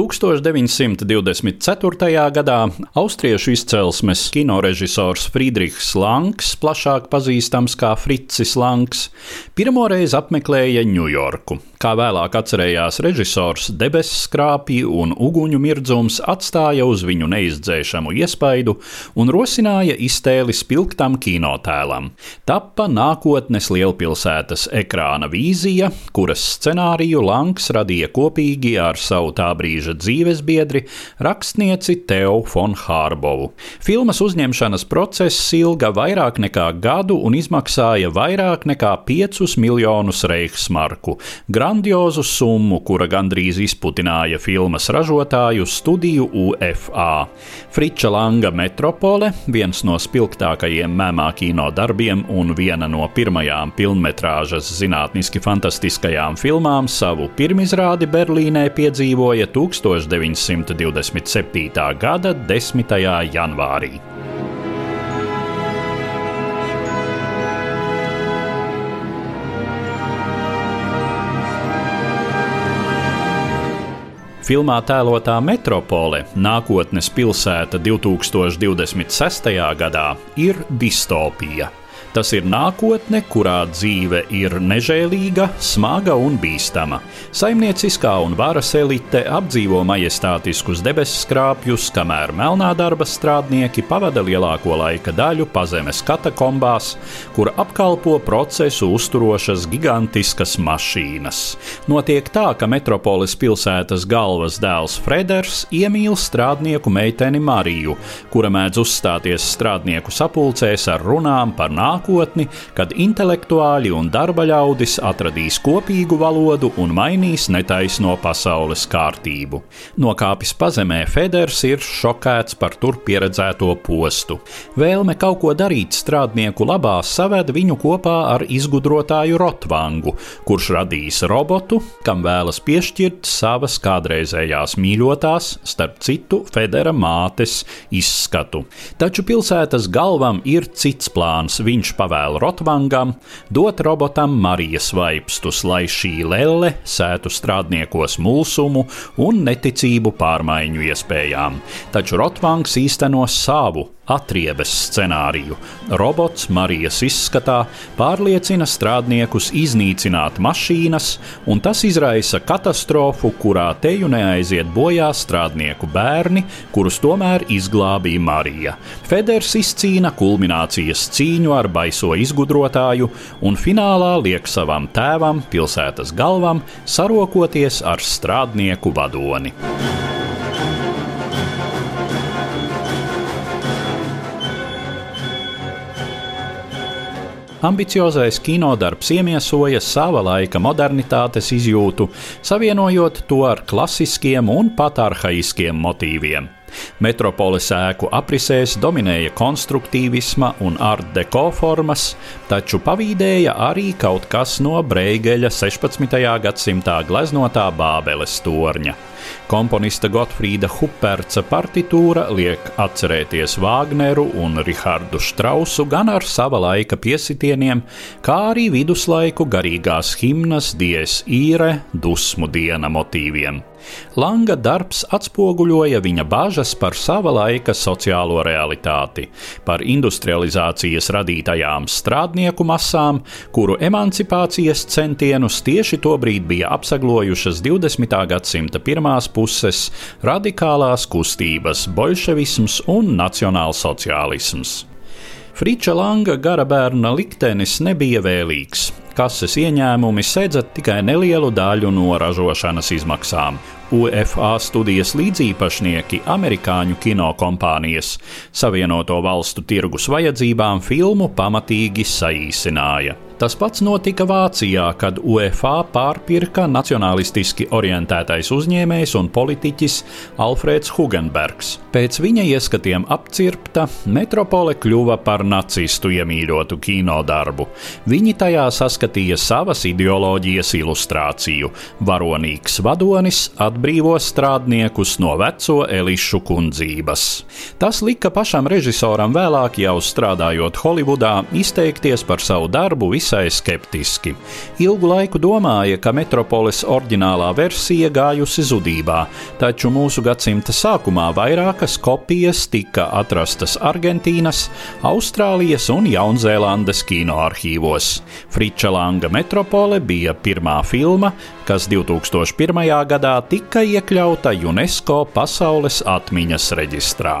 1924. gadā austriešu izcelsmes kinorežisors Friedrichs Langs, plašāk pazīstams kā Fritzis Langs, pirmoreiz apmeklēja Ņujorku. Kā vēlāk atcerējās režisors, debesu skrāpji un uguņu mirdzums atstāja uz viņu neizdzēšamu iespaidu un rosināja iztēli spilgtam kinotēlam. Tappa nākotnes lielpilsētas ekrāna vīzija, kuras scenāriju Langs radīja kopīgi ar savu tā brīža dzīvesbiedri, rakstnieci Teo von Hārbovu. Filmas uzņemšanas process ilga vairāk nekā gadu un izmaksāja vairāk nekā 5 miljonus reichsmarku grandiozu summu, kura gandrīz izputināja filmas ražotāju studiju UFA. Friča Langa Metropole, viens no spilgtākajiem mēmā kino darbiem un viena no pirmajām pilnmetrāžas zinātniski fantastiskajām filmām, savu pirmizrādi Berlīnē piedzīvoja 1927. gada 10. janvārī. Filmā tēlotā metropole, nākotnes pilsēta 2026. gadā, ir distopija. Tas ir nākotne, kurā dzīve ir nežēlīga, smaga un bīstama. Saimnieciskā un varas elite apdzīvo majestātiskus debesu skrāpjus, kamēr melnā darba strādnieki pavada lielāko laika daļu pazemes katakombās, kur apkalpo procesu uzturošas gigantiskas mašīnas. Notiek tā, ka metropoles pilsētas galvas dēls Freders iemīl strādnieku meiteni Mariju, kura mēdz uzstāties strādnieku sapulcēs ar runām par nākotni nākotni, kad intelektuāļi un darba ļaudis atradīs kopīgu valodu un mainīs netaisno pasaules kārtību. Nokāpis pazemē, Feders ir šokēts par tur pieredzēto postu. Vēlme kaut ko darīt strādnieku labā saved viņu kopā ar izgudrotāju Rotvangu, kurš radīs robotu, kam vēlas piešķirt savas kādreizējās mīļotās, starp citu, Federa mātes izskatu. Taču pilsētas galvam ir cits plāns. Viņš viņš pavēla Rotvangam dot robotam Marijas vaipstus, lai šī lelle sētu strādniekos mulsumu un neticību pārmaiņu iespējām. Taču Rotvangs īsteno savu atriebes scenāriju. Robots Marijas izskatā pārliecina strādniekus iznīcināt mašīnas, un tas izraisa katastrofu, kurā teju neaiziet bojā strādnieku bērni, kurus tomēr izglābīja Marija. Feders izcīna kulminācijas cīņu ar baiso izgudrotāju, un finālā liek savam tēvam, pilsētas galvam, sarokoties ar strādnieku vadoni. Ambiciozais kinodarbs iemiesoja sava laika modernitātes izjūtu, savienojot to ar klasiskiem un pat arhaiskiem motīviem. Metropoles ēku aprisēs dominēja konstruktīvisma un art deko formas, taču pavīdēja arī kaut kas no Breigeļa 16. gadsimtā gleznotā Bābeles torņa. Komponista Gotfrīda Huperca partitūra liek atcerēties Vāgneru un Rihardu Strausu gan ar sava laika piesitieniem, kā arī viduslaiku garīgās himnas dies īre dusmu diena motīviem. Langa darbs atspoguļoja viņa bažas par sava laika sociālo realitāti, par industrializācijas radītajām strādnieku masām, kuru emancipācijas centienus tieši tobrīd bija apsaglojušas 20. gadsimta pirmās puses radikālās kustības, bolševisms un nacionālsociālisms. Friča Langa gara bērna liktenis nebija vēlīgs. Kases ieņēmumi sedza tikai nelielu daļu no ražošanas izmaksām, UFA studijas līdziepašnieki, amerikāņu kinokompānijas, Savienoto valstu tirgus vajadzībām filmu pamatīgi saīsināja. Tas pats notika Vācijā, kad UFA pārpirka nacionālistiski orientētais uzņēmējs un politiķis Alfrēds Hugenbergs. Pēc viņa ieskatiem apcirpta, metropole kļuva par nacistu iemīļotu kinodarbu. Viņi tajā saskatīja savas ideoloģijas ilustrāciju. Varonīgs vadonis atbrīvo strādniekus no veco elišu kundzības. Tas lika pašam režisoram vēlāk, jau strādājot Holivudā, izteikties par savu darbu visā visai skeptiski. Ilgu laiku domāja, ka metropoles oriģinālā versija gājusi zudībā, taču mūsu gadsimta sākumā vairākas kopijas tika atrastas Argentīnas, Austrālijas un Jaunzēlandes kinoarchīvos. Friča Langa metropole bija pirmā filma, kas 2001. gadā tika iekļauta UNESCO pasaules atmiņas reģistrā.